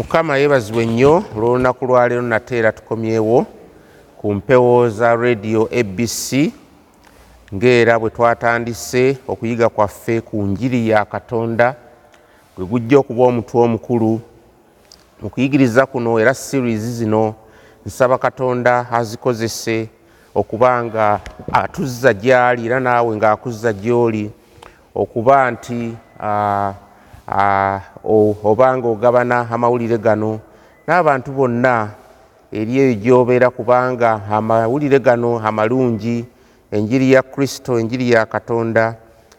mukama yeebazibwe nnyo olw'olunaku lwaleero nate era tukomyewo ku mpewo za radio abc ng'era bwe twatandise okuyiga kwaffe ku njiri ya katonda gwe gujja okuba omutwe omukulu. Mu kuyigiriza kuno era series zino nsaba katonda azikozese okuba nga atuzza gy'ali era naawe ng'akuzza gy'oli okuba nti o- oba nga ogabana amawulire gano n'abantu bonna eri eyo gy'obeera kubanga amawulire gano amalungi enjiri ya kristo enjiri ya katonda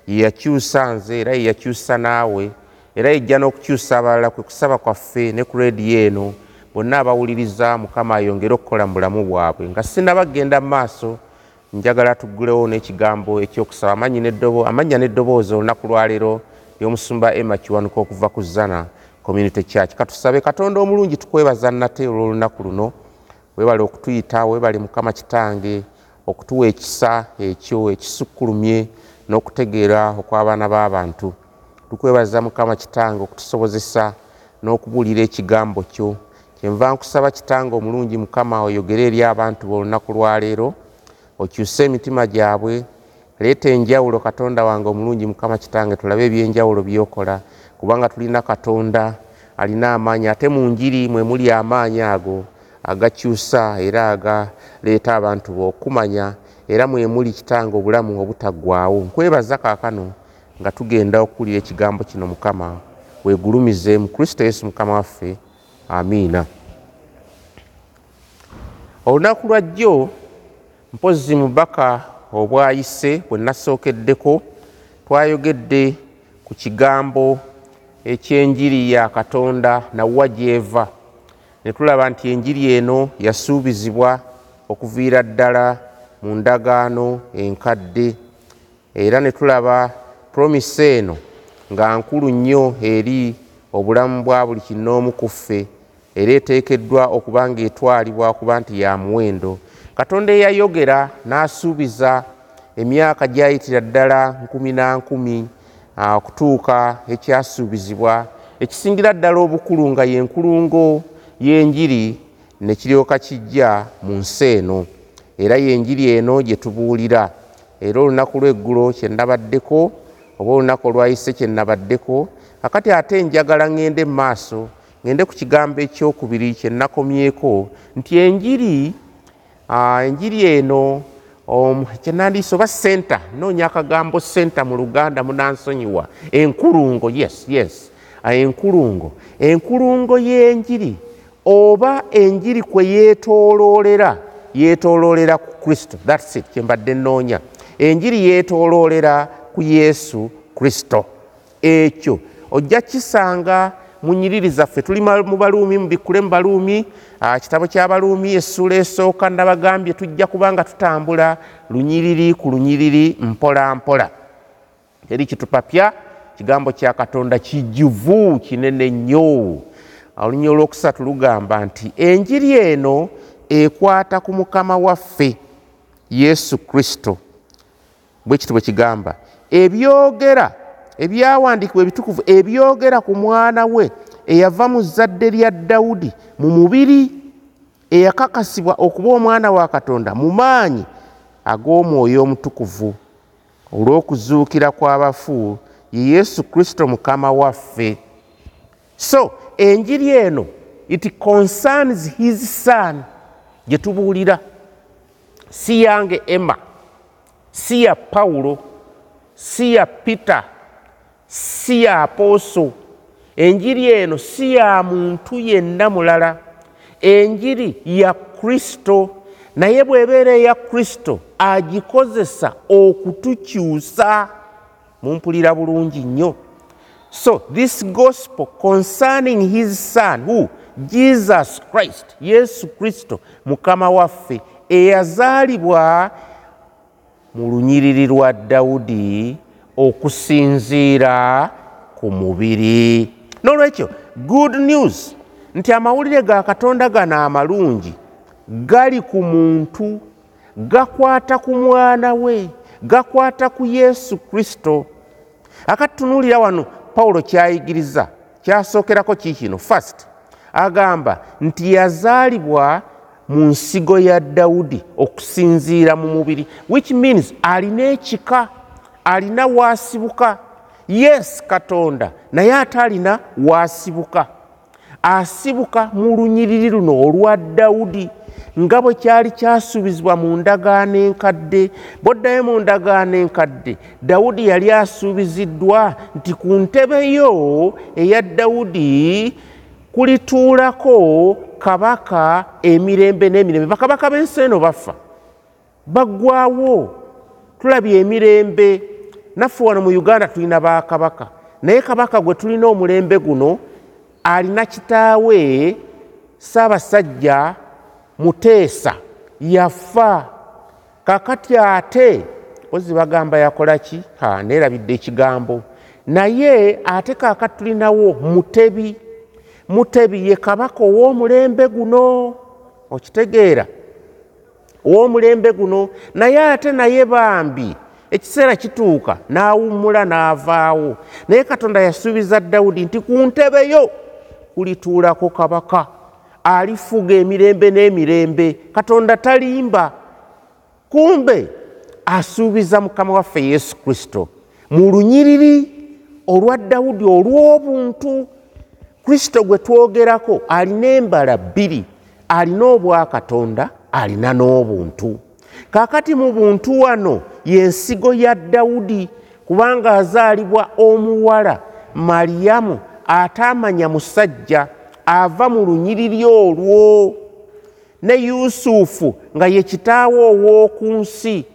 yeyakyusa nze era yeyakyusa naawe era yejja n'okukyusa abalala kwe kusaba kwaffe ne ku rediyo eno bonna abawuliriza mukama ayongere okukola mu bulamu bwabwe. Nga sinabagenda mu maaso njagala tuggulewo n'ekigambo ekyokusaba amannya n'eddoboozi olunaku lwaleero ly'omusumba emma kiwanuka okuva ku zana community church. Katusabe katonda omulungi tukwebaza nate olw'olunaku luno. Weebale okutuyita weebale mukama kitange okutuwa ekisa ekyo ekisukkulumye n'okutegeera okw'abaana b'abantu. Tukwebaza mukama kitange okutusobozesa n'okubuulira ekigambo kyo. Kyenva nkusaba kitange omulungi mukama oyogere eri abantu b'olunaku lwaleero okyuse emitima gyabwe leeta enjawulo katonda wange omulungi mukama kitange tulabe ebyenjawulo byokola kubanga tulina katonda alina amaanyi ate mu njiri mwe muli amaanyi ago agakyusa era agaleeta abantu be okumanya era mwe muli kitange obulamu obutaggwaawo. Nkwebaza kaakano nga tugenda okuwulira ekigambo kino mukama weegulumize mu kristo yesu mukama waffe amiina. Olunaku lwa jjo mpozi mu bubaka obwayise bwe nasookeddeko twayogedde ku kigambo ekyenjiri ya katonda nawwa gyeva. Ne tulaba nti enjiri eno yasuubizibwa okuviira ddala mu ndagaano enkadde. Era ne tulaba promisi eno nga nkulu nnyo eri obulamu bwa buli kinoomu ku ffe era eteekeddwa okuba ng'etwalibwa okuba nti ya muwendo katonda eyayogera n'asuubiza emyaka gy'ayitira ddala nkumi na nkumi okutuuka ekyasuubizibwa ekisingira ddala obukulu nga yenkulungo y'enjiri ne kiryoka kijja mu nsi eno. Era y'enjiri eno gye tubuulira. Era olunaku lw'eggulo kye nabaddeko oba olunaku olwayise kye nabaddeko akati ate njagala ŋŋende mu maaso ŋŋende ku kigambo ekyokubiri kye nakomyeko nti enjiri enjiri eno um, kyenandiisa oba senta noonya akagambo senta mu luganda munansonyiwa. Enkulungo yes yes. Ah, enkulungo. Enkulungo y'enjiri oba enjiri kwe yeetooloolera yeetooloolera ku kristo. Thats it kyembadde nnoonya. Enjiri yeetooloolera ku yesu kristo. Ekyo ojja kisanga mu nyiriri zaffe. Tuli mu baluumi mubikkule mu baluumi kitabo ky'abaluumi essuula esooka nabagambye tujja kuba nga tutambula lunyiriri ku lunyiriri mpola mpola. Eri kitupapya kigambo kya katonda kijjuvu kinene nnyo. Olunya olwokusatu lugamba nti enjiri eno ekwata ku mukama waffe yesu kristo. Bwe kiti bwe kigamba ebyogera ebyawandiikibwa ebitukuvu ebyogera ku mwana we eyava mu zadde lya dawudi mu mubiri eyakakasibwa okuba omwana wa katonda mu maanyi ag'omwoyo omutukuvu. Olw'okuzuukira kw'abafu ye yesu kristo mukama waffe. So enjiri eno it concerns his son gye tubuulira. Si yange emma si ya pawulo si ya peter si ya apooso. Enjiri eno si ya muntu yenna mulala. Enjiri ya kristo naye bw'ebeera eya kristo agikozesa okutukyusa mumpulira bulungi nnyo. So this gospel concerning his son who? Jesus christ yesu kristo mukama waffe eyazaalibwa mu lunyiriri lwa dawudi okusinziira ku mubiri. N'olwekyo good news nti amawulire ga katonda gano amalungi. Gali ku muntu gakwata ku mwana we gakwata ku yesu kristo. Akati tunuulira wano pawulo kyayigiriza kyasookerako kiikino fast agamba nti yazaalibwa mu nsigo ya dawudi okusinziira mu mubiri which means alina ekika alina waasibuka yes katonda naye ate alina waasibuka asibuka mu lunyiriri luno olwa dawudi nga bwe kyali kyasuubizibwa mu ndagaano enkadde. Bwoddayo mu ndagaano enkadde dawudi yali asuubiziddwa nti ku ntebe yo eya dawudi kulituulako kabaka emirembe n'emirembe. Bakabaka b'ensi eno bafa. Baggwawo tulabye emirembe naffe wano mu uganda tulina bakabaka. Naye kabaka gwe tulina omulembe guno alina kitaawe saabasajja muteesa yafa. Kakati ate ozi bagamba yakola ki? Neerabidde ekigambo. Naye ate kakati tulinawo mutebi. Mutebi ye kabaka ow'omulembe guno. Okitegeera. Ow'omulembe guno. Naye ate naye bambi ekiseera kituuka n'awummula n'avaawo. Naye katonda yasuubiza dawudi nti ku ntebe yo kulituulako kabaka alifuga emirembe n'emirembe. Katonda talimba. Kumbe asuubiza mukama waffe yesu kristo. Mu lunyiriri olwa dawudi olw'obuntu kristo gwe twogerako alina embala bbiri alina obwakatonda alina n'obuntu. Kaakati mu buntu wano yensigo ya dawudi kubanga azaalibwa omuwala maliyamu ataamanya musajja ava mu lunyiriri olwo. Ne yusufu nga ye kitaawe ow'oku nsi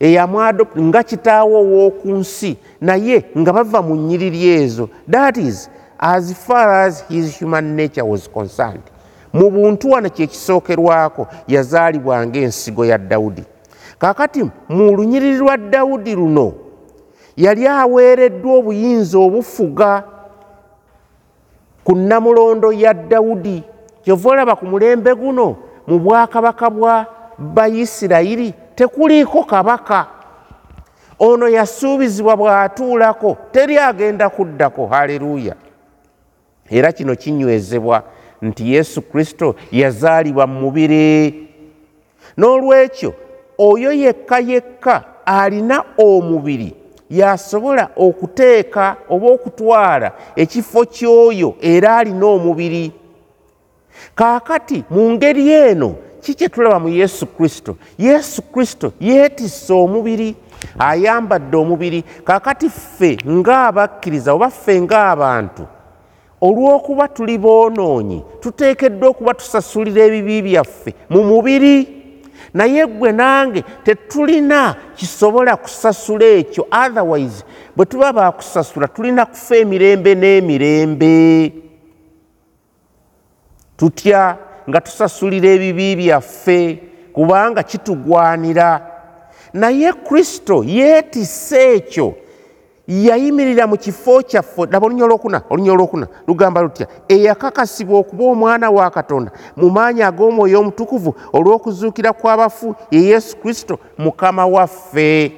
eyamwadop nga kitaawe ow'oku nsi naye nga bava mu nnyiriri ezo. That is as far as his human nature was concerned. Mu buntu wano kyekisookerwako yazaalibwa ng'ensigo ya dawudi kaakati mu lunyiriri lwa dawudi luno yali aweereddwa obuyinza obufuga ku namulondo ya dawudi. Kyova olaba ku mulembe guno mu bwakabaka bwa bayisirayiri tekuliiko kabaka. Ono yasuubizibwa bw'atuulako teri agenda kuddako haleluya. Era kino kinywezebwa nti yesu kristo yazaalibwa mu mubiri n'olwekyo oyo yekka yekka alina omubiri yasobola okuteeka oba okutwala ekifo ky'oyo era alina omubiri. Kaakati mu ngeri eno kikye tulaba mu yesu kristo? Yesu kristo yeetisse omubiri ayambadde omubiri. Kaakati ffe ng'abakkiriza oba ffe ng'abantu olw'okuba tuli boonoonyi tuteekeddwa okuba tusasulira ebibi byaffe mu mubiri naye gwe nange tetulina kisobola kusasula ekyo. Otherwise bwe tuba bakusasula tulina kufa emirembe n'emirembe. Tutya nga tusasulira ebibi byaffe kubanga kitugwanira. Naye kristo yeetisse ekyo yayimirira mu kifo kyaffe. Laba olunya olwokuna olunya olwokuna lugamba lutya eyakakasibwa okuba omwana wa katonda mu maanyi ag'omwoyo omutukuvu olw'okuzuukira kw'abafu ye yesu kristo mukama waffe.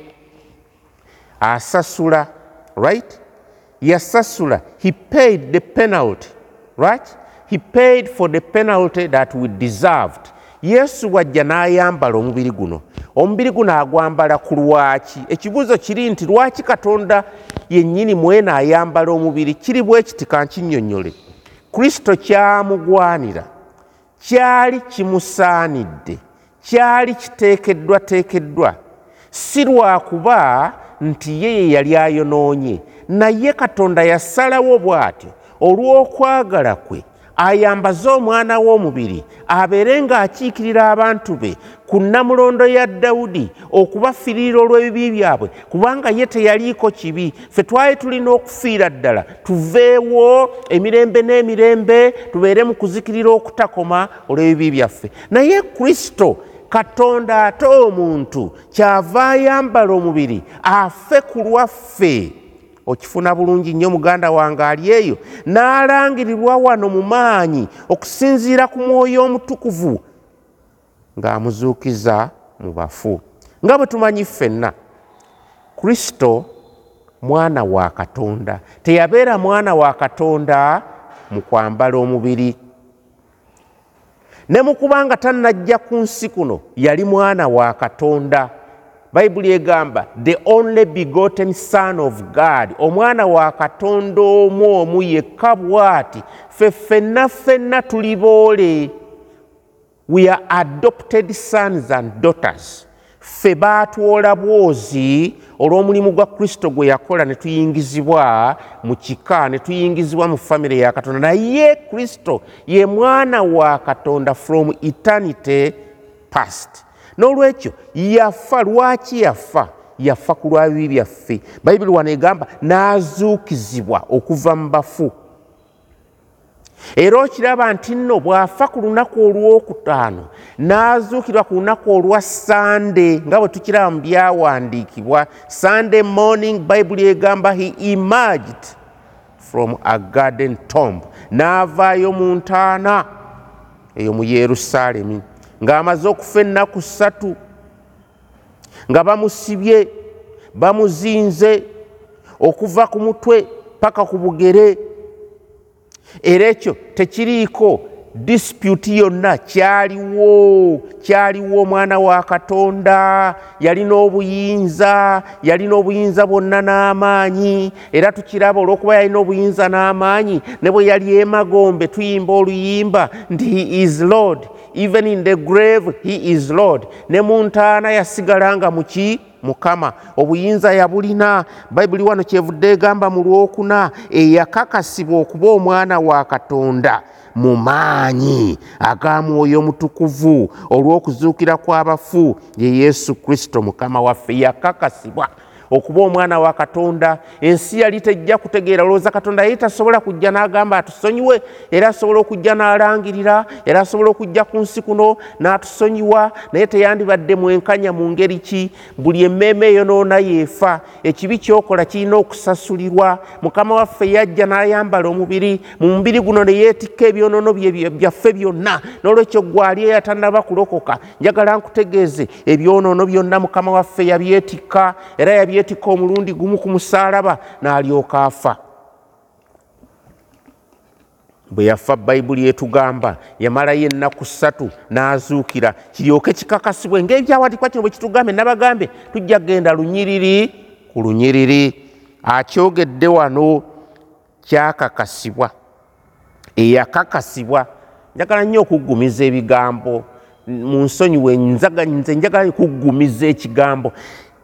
Asasula right? Yasasula. He paid the penalty right? He paid for the penalty that we deserved yesu wajja n'ayambala omubiri guno. Omubiri guno agwambala ku lwaki? Ekibuuzo kiri nti lwaki katonda yennyini mwene ayambala omubiri? Kiri bwe kiti kankinnyonnyole. Kristo kyamugwanira kyali kimusaanidde kyali kiteekeddwa teekeddwa si lwakuba nti ye ye yali ayonoonye naye katonda yasalawo bw'atyo olw'okwagala kwe ayambaze omwana w'omubiri abeere ng'akiikirira abantu be ku namulondo ya dawudi okubafiirira olw'ebibi byabwe kubanga ye teyaliiko kibi. Ffe twali tulina okufiira ddala tuveewo emirembe n'emirembe tubeere mu kuzikirira okutakoma olw'ebibi byaffe. Naye kristo katonda ate omuntu kyava ayambala omubiri afe ku lwaffe okifuna bulungi nnyo muganda wange ali eyo n'alangirirwa wano mu maanyi okusinziira ku mwoyo omutukuvu ng'amuzuukiza mu bafu. Nga bwe tumanyi ffenna kristo mwana wa katonda teyabeera mwana wa katonda mu kwambala omubiri. Ne mukubanga tannajja ku nsi kuno yali mwana wa katonda bayibuli egamba the only begotten son of god. Omwana wa katonda omu omu yekka bw'ati ffe ffenna ffenna tuli boole. We are adopted sons and daughters. Ffe baatwola bwozi olw'omulimu gwa kristo gwe yakola ne tuyingizibwa mu kika ne tuyingizibwa mu famire ya katonda. Naye kristo ye mwana wa katonda from eternity past n'olwekyo yafa lwaki yafa? Yafa ku lwabibi byaffe bayibuli wano egamba n'azuukizibwa okuva mu bafu. Era okiraba nti nno bw'afa ku lunaku olwokutaano n'azuukirwa ku lunaku olwa sande nga bwe tukiraba mu byawandiikibwa sunday morning bayibuli egamba he emerged from a garden tomb n'avaayo mu ntaana eyo mu yerusaalemi ng'amaze okufa ennaku ssatu nga bamusibye bamuzinze okuva ku mutwe paka ku bugere. Era ekyo tekiriiko disputi yonna kyaliwo kyaliwo omwana wa katonda yalina obuyinza yalina obuyinza bwonna n'amaanyi. Era tukiraba olw'okuba yalina obuyinza n'amaanyi ne bwe yali emagombe tuyimba oluyimba nti he is lord. Even in the grave he is lord. Ne mu ntaana yasigalanga muki mukama obuyinza yabulina bayibuli wano kyevudde egamba mu lwokuna eyakakasibwa okuba omwana wa katonda. Mu maanyi aga mwoyo omutukuvu olw'okuzuukira kw'abafu ye yesu kristo mukama waffe yakakasibwa okuba omwana wa katonda. Ensi yali tejja kutegeera olowooza katonda yali tasobola kujja n'agamba atusonyiwe era asobola okujja n'alangirira era asobola okujja ku nsi kuno n'atusonyiwa. Naye teyandibadde mwenkanya mu ngeri ki? Buli emmeeme eyonoona yeefa. Ekibi kyokola kirina okusasulirwa. Mukama waffe yajja n'ayambala omubiri. Mu mubiri guno ne yeetikka ebyonoono byaffe byonna. N'olwekyo gwali eyatannaba kulokoka njagala nkutegeeze ebyonoono byonna mukama waffe yabyetikka era yabyetikka yeetikka omulundi gumu ku musaalaba n'alyoka afa. Bwe yafa bayibuli etugamba yamalayo ennaku ssatu n'azuukira. Kiryoke kikakasibwe. Ng'ebyawandiikwa kino bwe kitugambe nabagambe tujja kgenda lunyiriri ku lunyiriri. Akyogedde wano kyakakasibwa. Eyakakasibwa. Njagala nnyo okuggumiza ebigambo. Mu nsonyiwe nze njagala okuggumiza ekigambo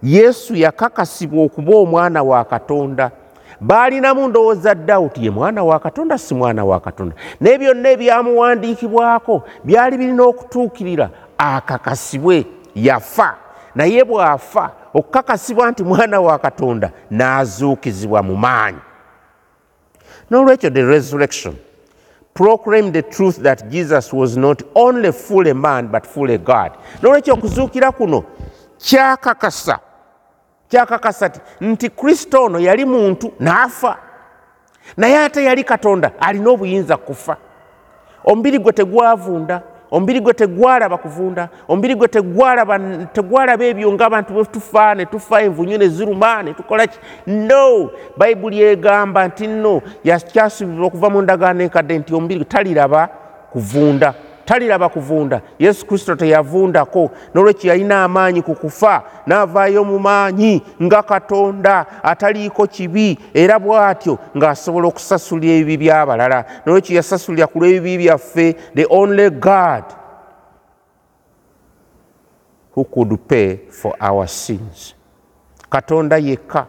yesu yakakasibwa okuba omwana wa katonda. Baalinamu ndowooza dawudi ye mwana wa katonda si mwana wa katonda? Naye byonna ebyamuwandiikibwako byali birina okutuukirira akakasibwe yafa. Naye bw'afa okukakasibwa nti mwana wa katonda n'azuukizibwa mu maanyi. N'olwekyo the resurrection proclaim the truth that jesus was not only fully man but fully god. N'olwekyo okuzuukira kuno kyakakasa kyakakasa ti nti kristo ono yali muntu n'afa. Naye ate yali katonda alina obuyinza kufa. Omubiri gwe tegwavunda omubiri gwe tegwalaba kuvunda omubiri gwe tegwalaba ebyo ngaabantu bwe tufa ne tufa envunyu ne ziruma ne tukola ki? No! Bayibuli egamba nti nno yakyasuubirwa okuva mu ndagaano enkadde nti omubiri taliraba kuvunda taliraba kuvunda. Yesu kristo teyavundako n'olwekyo yalina amaanyi ku kufa n'avaayo mu maanyi nga katonda ataliiko kibi era bw'atyo ng'asobola okusasulira ebibi by'abalala. N'olwekyo yasasulira ku lw'ebibi byaffe the only god who could pay for our sins. Katonda yekka.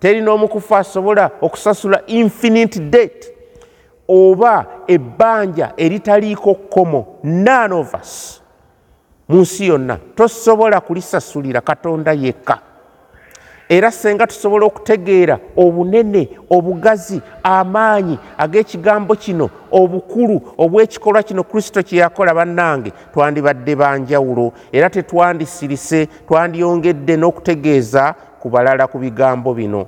Teri n'omukufu asobola okusasula infinite debt oba ebbanja eritaliiko kkomo none of us mu nsi yonna tosobola kulisasulira katonda yekka. Era senga tusobola okutegeera obunene obugazi amaanyi ag'ekigambo kino obukulu obw'ekikolwa kino kristo kye yakola bannange twandibadde banjawulo era tetwandisirise twandyongedde n'okutegeeza ku balala ku bigambo bino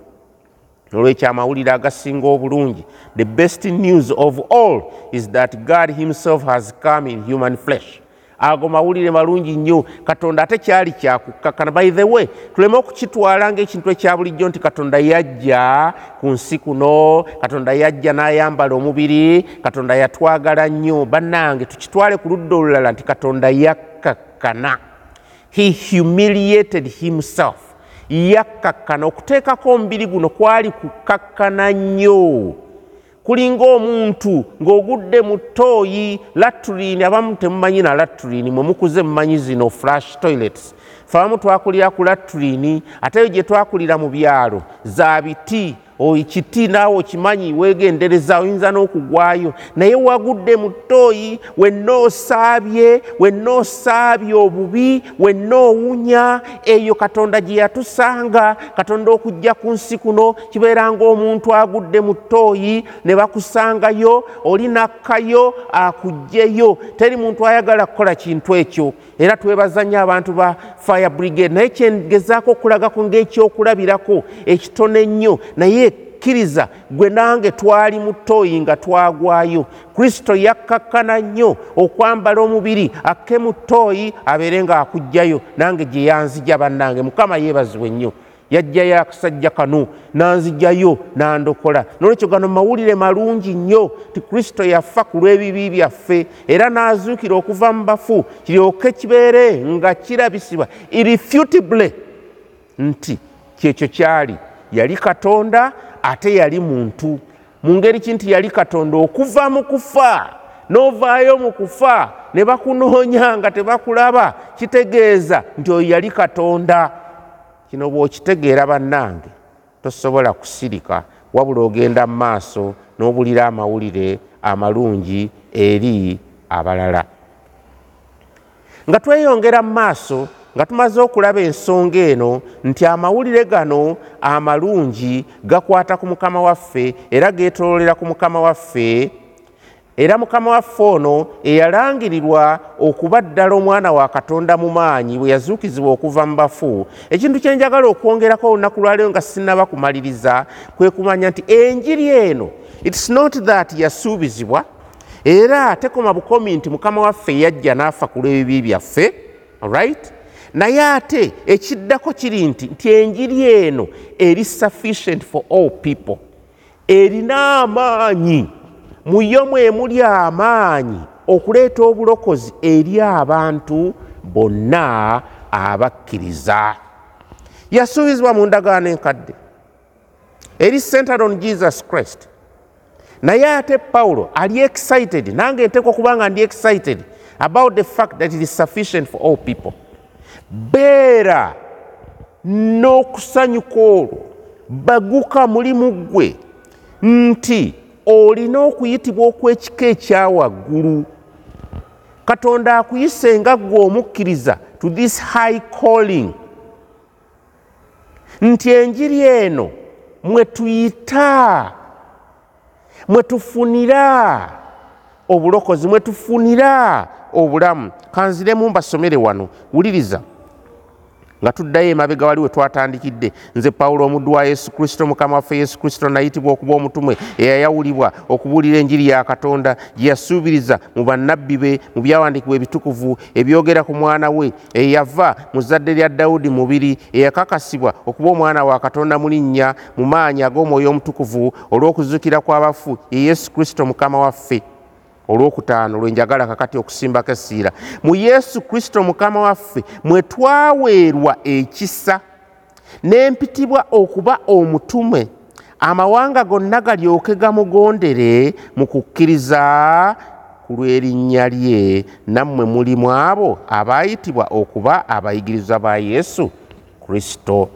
olwekyo amawulire agasinga obulungi. The best news of all is that god himself has come in human flesh. Ago mawulire malungi nnyo. Katonda ate kyali kyakukkakkana by the way tuleme okukitwala ngaekintu ekya bulijjo nti katonda yajja ku nsi kuno. Katonda yajja n'ayambala omubiri. Katonda yatwagala nnyo. Bannange tukitwale ku ludda olulala nti katonda yakkakkana he humiliated himself yakkakkana. Okuteekako omubiri guno kwali kukkakkana nnyo. Kulinga omuntu ng'ogudde mu ttooyi latulini abamu temumanyi na latulini mwe mukuze mumanyi zino flash toilets. Fe abamu twakulira ku latulini ate yo gye twakulira mu byalo za biti kiti naawe okimanyi weegendereza oyinza n'okugwayo. Naye wagudde mu ttooyi wenna osaabye wenna osaabye obubi wenna owunya eyo katonda gye yatusanga katonda okujja ku nsi kuno kibeera ngaomuntu agudde mu ttooyi ne bakusangayo oli nakkayo akuggyeyo teri muntu ayagala kukola kintu ekyo era twebaza nnyo abantu ba fire brigade. Naye kyengezaako okulagako ngaekyokulabirako ekitono ennyo naye kkiriza gwe nange twali mu ttooyi nga twagwayo. Kristo yakkakkana nnyo okwambala omubiri akke mu ttooyi abeere ng'akuggyayo. Nange gye yanzija bannange. Mukama yeebazibwe nnyo yajjayo akasajja kano nanzijjayo nandokola. Nolwekyo gano mawulire malungi nnyo ti kristo yafa ku lw'ebibi byaffe era n'azuukira okuva mu bafu kiryoke kibeere nga kirabisibwa irrefutibly nti kyekyo kyali. Yali katonda ate yali muntu. Mu ngeri ki nti yali katonda okuva mu kufa n'ovaayo mu kufa ne bakunoonya nga tebakulaba kitegeeza nti oyo yali katonda kino bw'okitegeera bannange tosobola kusirika wabula ogenda mu maaso n'obulira amawulire amalungi eri abalala. Nga tweyongera mu maaso nga tumaze okulaba ensonga eno nti amawulire gano amalungi gakwata ku mukama waffe era geetoolera ku mukama waffe era mukama waffe ono eyalangirirwa okuba ddala omwana wa katonda mu maanyi bwe yazuukizibwa okuva mu bafu. Ekintu kyenjagala okwongerako olunaku lwaleero nga sinaba kumaliriza kwe kumanya nti enjiri eno its not that yasuubizibwa era tekoma bukomi nti mukama waffe yajja n'afa ku lw'ebibi byaffe right? Naye ate ekiddako kiri nti nti enjiri eno eri sufficient for all people erina amaanyi muyo mwemuli amaanyi okuleeta obulokozi eri abantu bonna abakkiriza. Yasuubizibwa mu ndagaano enkadde. Eri centered on jesus christ. Naye ate pawulo ali excited nange nteekwa okuba nga ndi excited about the fact that it is sufficient for all people. Beera n'okusanyuka olwo baguka mulimu gwe nti olina okuyitibwa okw'ekika ekyawaggulu katonda akuyise nga ggwe omukkiriza to this high calling. Nti enjiri eno mwe tuyita mwe tufunira obulokozi mwe tufunira obulamu. Kanziremu mbasomere wano wuliriza nga tuddayo emabega wali we twatandikidde. Nze pawulo omuddu wa yesu kristo mukama waffe yesu kristo nayitibwa okuba omutume eyayawulibwa okubuulira enjiri ya katonda gye yasuubiriza mu bannabbi be mu byawandiikibwa ebitukuvu ebyogera ku mwana we eyava mu zadde lya dawudi mubiri eyakakasibwa okuba omwana wa katonda mu linnya mu maanyi ag'omwoyo omutukuvu olw'okuzuukira kw'abafu ye yesu kristo mukama waffe olwokutaano lwenjagala kakati okusimbako essiira. Mu yesu kristo mukama waffe mwe twaweerwa ekisa n'empitibwa okuba omutume amawanga gonna galyoke gamugondere mu kukkiriza ku lw'erinnya lye. Nammwe mulimu abo abaayitibwa okuba abayigiriza ba yesu kristo.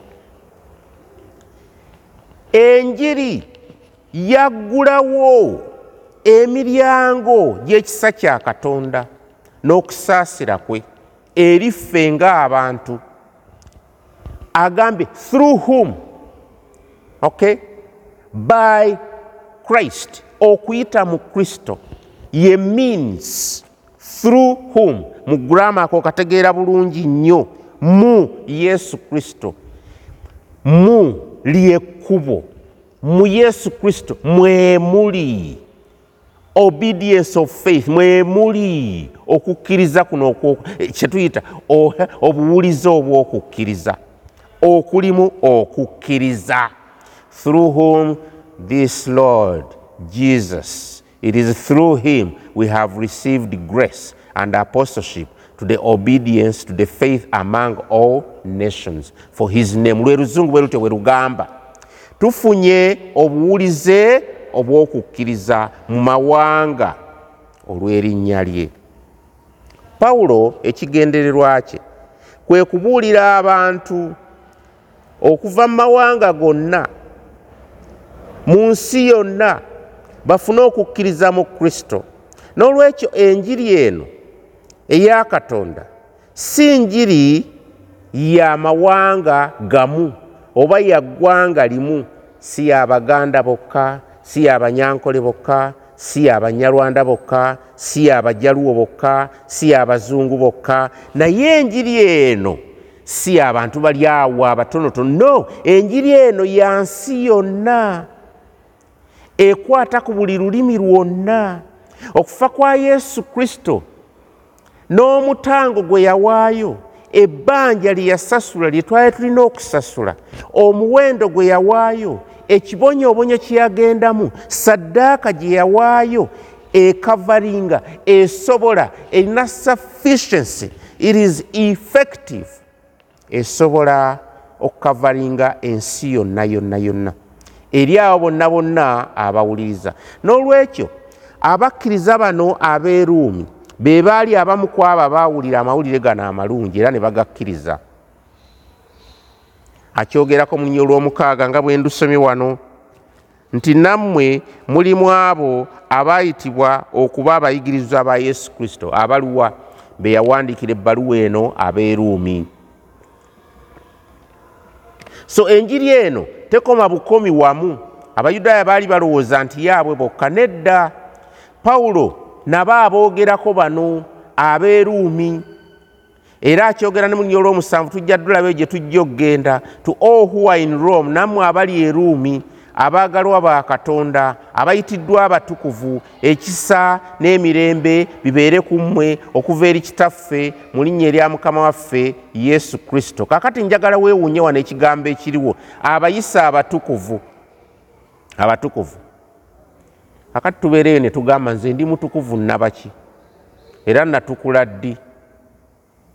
Enjiri yaggulawo emiryango gy'ekisa kya katonda n'okusaasira kwe eri ffe ng'abantu. Agambye through whom? Okay? By christ okuyita mu kristo. Ye means through whom? Mu gurama ako kategeera bulungi nnyo. Mu yesu kristo. Mu lyekkubo mu yesu kristo mwemuli obedience of faith mwe muli okukkiriza kuno eh, kye tuyita o- obuwulize obw'okukkiriza. Okulimu okukkiriza. Through whom this lord jesus it is through him we have received grace and apostleship to the obedience to the faith among all nations. For his name lwe luzungu bwe lutyo bwe lugamba tufunye obuwulize obw'okukkiriza mu mawanga olw'erinnya lye. Pawulo ekigendererwa kye kwe kubuulira abantu okuva mu mawanga gonna mu nsi yonna bafune okukkiriza mu kristo. N'olwekyo enjiri eno eya katonda si njiri ya mawanga gamu oba ya ggwanga limu si y'abaganda bokka si y'abanyankole bokka si y'abanyarwanda bokka si y'abajaluwo bokka si y'abazungu bokka. Naye enjiri eno si y'abantu bali awo abatonotono no enjiri eno ya nsi yonna ekwata ku buli lulimi lwonna. Okufa kwa yesu kristo n'omutango gwe yawaayo ebbanja lye yasasula lye twali tulina okusasula omuwendo gwe yawaayo ekibonyoobonyo kye yagendamu saddaaka gye yawaayo ekavaringa esobola erina sufficiency it is effective esobola okukavaringa ensi yonna yonna yonna. Eri abo bonna bonna abawuliriza n'olwekyo abakkiriza bano ab'eruumi be baali abamu ku abo abaawulira amawulire gano amalungi era ne bagakkiriza akyogerako mu lunnyo olw'omukaaga nga bwe ndusomye wano nti nammwe mulimu abo abaayitibwa okuba abayigirizwa ba yesu kristo abaluwa be yawandiikira ebbaluwa eno ab'eruumi. So enjiri eno tekoma bukomi wamu. Abayudaaya baali balowooza nti yaabwe bokka nedda. Pawulo nabo aboogerako bano ab'eruumi era akyogera ne mu lunnyo olw'omusanvu tujja ddulabe gye tujja okgenda to all who are in rome nammwe abali eruumi abaagalwa ba katonda abayitiddwa abatukuvu ekisa n'emirembe bibeere ku mmwe okuva eri kitaffe mu linnya erya mukama waffe yesu kristo. Kaakati njagala weewuunye wano ekigambo ekiriwo abayisa abatukuvu. Abatukuvu. Kakati tubeereyo ne tugamba nze ndi mutukuvu nnabaki era natukula ddi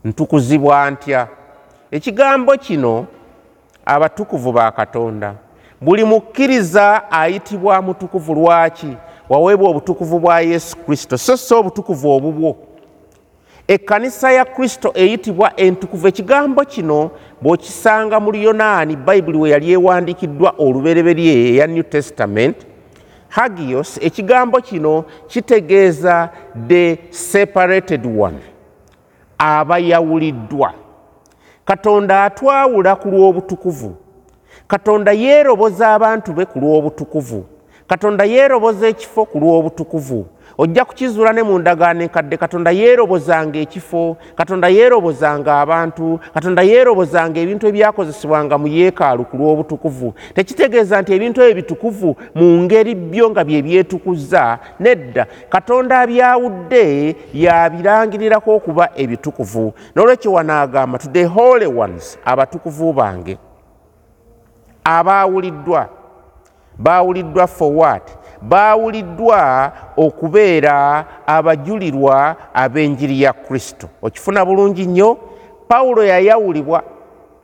ntukuzibwa ntya? Ekigambo kino abatukuvu ba katonda. Buli mukkiriza ayitibwa mutukuvu lwaki? Waweebwa obutukuvu bwa yesu kristo. So si obutukuvu obubwo. Ekkanisa ya kristo eyitibwa entukuvu. Ekigambo kino bw'okisanga mu luyonaani bayibuli we yali ewandiikiddwa olubereberye eya new testament hagios ekigambo kino kitegeeza the separated one abayawuliddwa katonda atwawula ku lw'obutukuvu. Katonda yeeroboza abantu be ku lw'obutukuvu katonda yeeroboza ekifo ku lw'obutukuvu. Ojja kukizuula ne mu ndagaano enkadde katonda yeerobozanga ekifo katonda yeerobozanga abantu katonda yeerobozanga ebintu ebyakozesebwanga mu yeekaalu ku lw'obutukuvu. Tekitegeeza nti ebintu ebyo bitukuvu mu ngeri byo nga bye byetukuza nedda. Katonda abyawudde yabirangirirako okuba ebitukuvu. N'olwekyo wanaagamba to the holy ones abatukuvu bange. Abaawuliddwa baawuliddwa for what? Baawuliddwa okubeera abajulirwa ab'enjiri ya kristo. Okifuna bulungi nnyo? Pawulo yayawulibwa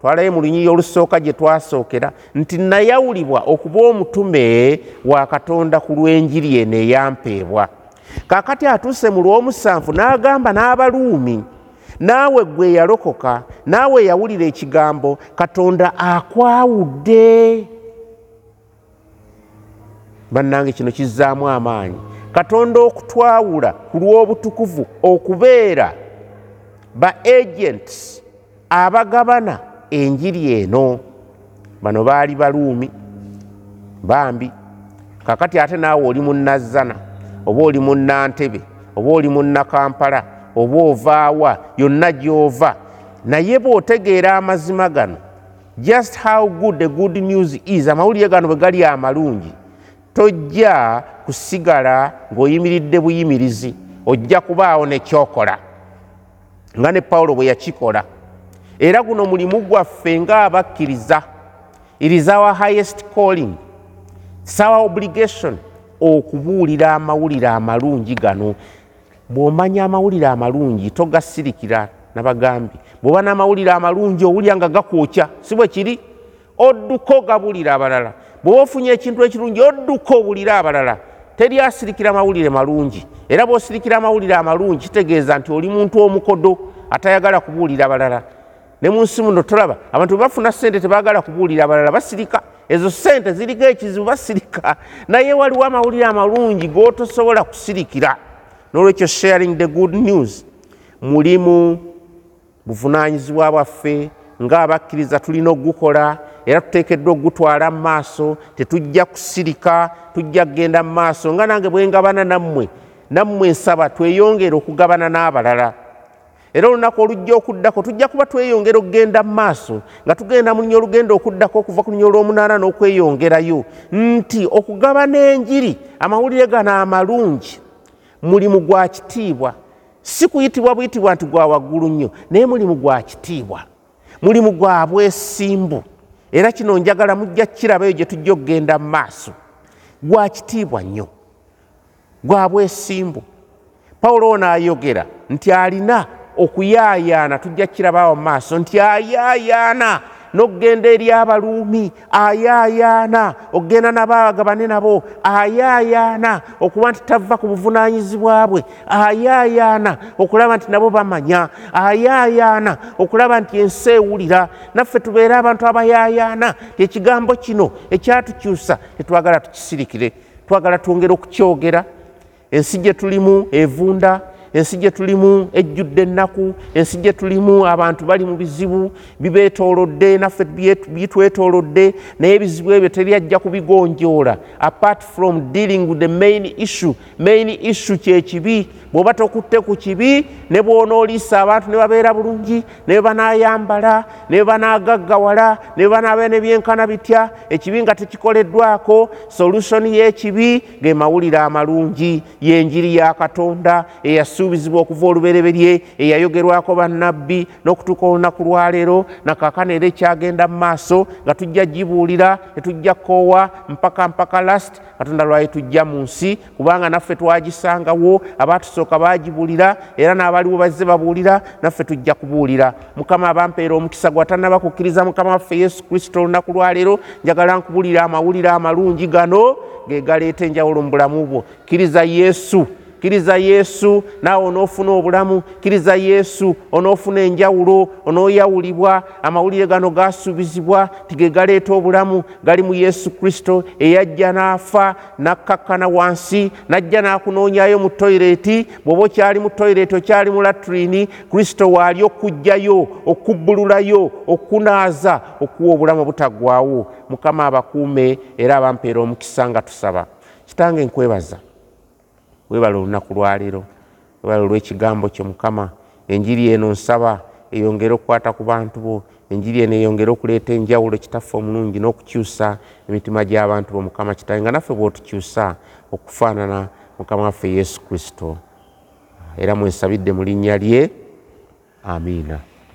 twalayo mu lunyiri olusooka gye twasookera nti nayawulibwa okuba omutume wa katonda ku lw'enjiri eno eyampeebwa. Kaakati atuuse mu lw'omusanvu n'agamba n'abaluumi naawe gwe yalokoka naawe yawulira ekigambo katonda akwawudde bannange kino kizzaamu amaanyi. Katonda okutwawula ku lw'obutukuvu okubeera ba agents abagabana enjiri eno. Bano baali baluumi bambi. Kakati ate naawe oli munazzana oba oli munnantebe oba oli munnakampala oba ovaawa yonna gy'ova naye bw'otegeera amazima gano just how good the good news is amawulire gano bwe gali amalungi tojja kusigala ng'oyimiridde buyimirizi ojja kubaawo nekyokola nga ne pawulo bwe yakikola. Era guno mulimu gwaffe ng'abakkiriza. It is our highest calling. Sawa obligation okubuulira amawulire amalungi gano. Bw'omanya amawulire amalungi togasirikira nabagambi. Bw'oba n'amawulire amalungi owulya nga gakwokya si bwe kiri? Odduka ogabuulira abalala bw'oba ofunye ekintu ekirungi odduka owulira abalala teri asirikira mawulire malungi. Era bw'osirikira amawulire amalungi kitegeeza nti oli muntu omukodo atayagala kubuulira abalala. Ne mu nsi muno tolaba abantu bebafuna sente tebaagala kubuulira abalala basirika. Ezo sente ziriko ekizibu basirika. Naye waliwo amawulire amalungi g'otosobola kusirikira. N'olwekyo sharing the good news. Mulimu buvunaanyizibwa bwaffe ng'abakkiriza tulina ogukola era tuteekeddwa okugutwala mu maaso tetujja kusirika tujja kugenda mu maaso. Nga nange bwe ngabana nammwe nammwe nsaba tweyongere okugabana n'abalala. Era olunaku olujja okuddako tujja kuba tweyongera okugenda mu maaso nga tugenda mu lunya olugenda okuddako okuva ku lunya olw'omunaana n'okweyongerayo. Nti okugabana enjiri amawulire gano amalungi. Mulimu gwa kitiibwa. Si kuyitibwa buyitibwa nti gwa waggulu nnyo naye mulimu gwa kitiibwa. Mulimu gwa bwesimbu era kino njagala mujja kukirabayo gye tujja okugenda mu maaso. Gwa kitiibwa nnyo. Gwa bwesimbu. Pawulo ono ayogera nti alina okuyaayaana tujja kukirabaawo mu maaso nti ayaayaana n'okugenda eri abaluumi ayaayaana okugenda nabo agabane nabo ayaayaana okuba nti tava ku buvunaanyizibwa bwe ayaayaana okulaba nti nabo bamanya ayaayaana okulaba nti ensi ewulira. Naffe tubeere abantu abayaayaana ekigambo kino ekyatukyusa tetwagala tukisirikire. Twagala twongere okukyogera. Ensi gye tulimu evunda ensi gye tulimu ejjudde ennaku ensi gye tulimu abantu bali mu bizibu bibeetoolodde naffe bitwetoolodde naye ebizibu ebyo teryajja kubigonjoola. Apart from dealing with the main issue main issue kyekibi bw'oba tokutte ku kibi ne bwonooliisa abantu ne babeera bulungi ne banaayambala ne banaagaggawala ne banaabea nebyenkana bitya ekibi nga tekikoleddwako solutioni y'ekibi ge mawulire amalungi y'enjiri ya katonda eyasuubizibwa okuva olubereberye eyayogerwako bannabbi n'okutuuka olunaku lwaleero nakaakano era ekyagenda mu maaso nga tujja gibuulira tetujja kkoowa mpaka mpaka last katonda lwaye tujja mu nsi kubanga naffe twagisangawo abaatusooka baagibulira era n'abaliwo bazze babuulira naffe tujja kubuulira. Mukama abampeera omukisa gwatanaba kukkiriza mukama waffe yesu kristo olunaku lwaleero njagala nkubuulira amawulire amalungi gano ge galeeta enjawulo mu bulamu bwo. Kkiriza yesu kkiriza yesu naawe onoofuna obulamu. Kkiriza yesu onoofuna enjawulo onooyawulibwa. Amawulire gano gaasuubizibwa tige galeeta obulamu. Gali mu yesu kristo eyajja n'afa nakkakkana wansi najja n'akunoonyayo mu toyireeti bw'oba okyali mu toyireeti okyali mu laturini kristo waali okujjayo okubbululayo okkunaaza okuwa obulamu obutaggwawo mukama abakuume era abampeera omukisa nga tusaba. Kitange nkwebaza webala olunaku lwaleero webala olw'ekigambo kyo mukama. Enjiri eno nsaba eyongere okukwata ku bantu bo. Enjiri eno eyongere okuleeta enjawulo kitaffe omulungi n'okukyusa emitima gy'abantu bo. Mukama kitange nga naffe bw'otukyusa okufaanana mukama waffe yesu kristo. Era mwensabidde mu linnya lye. Amiina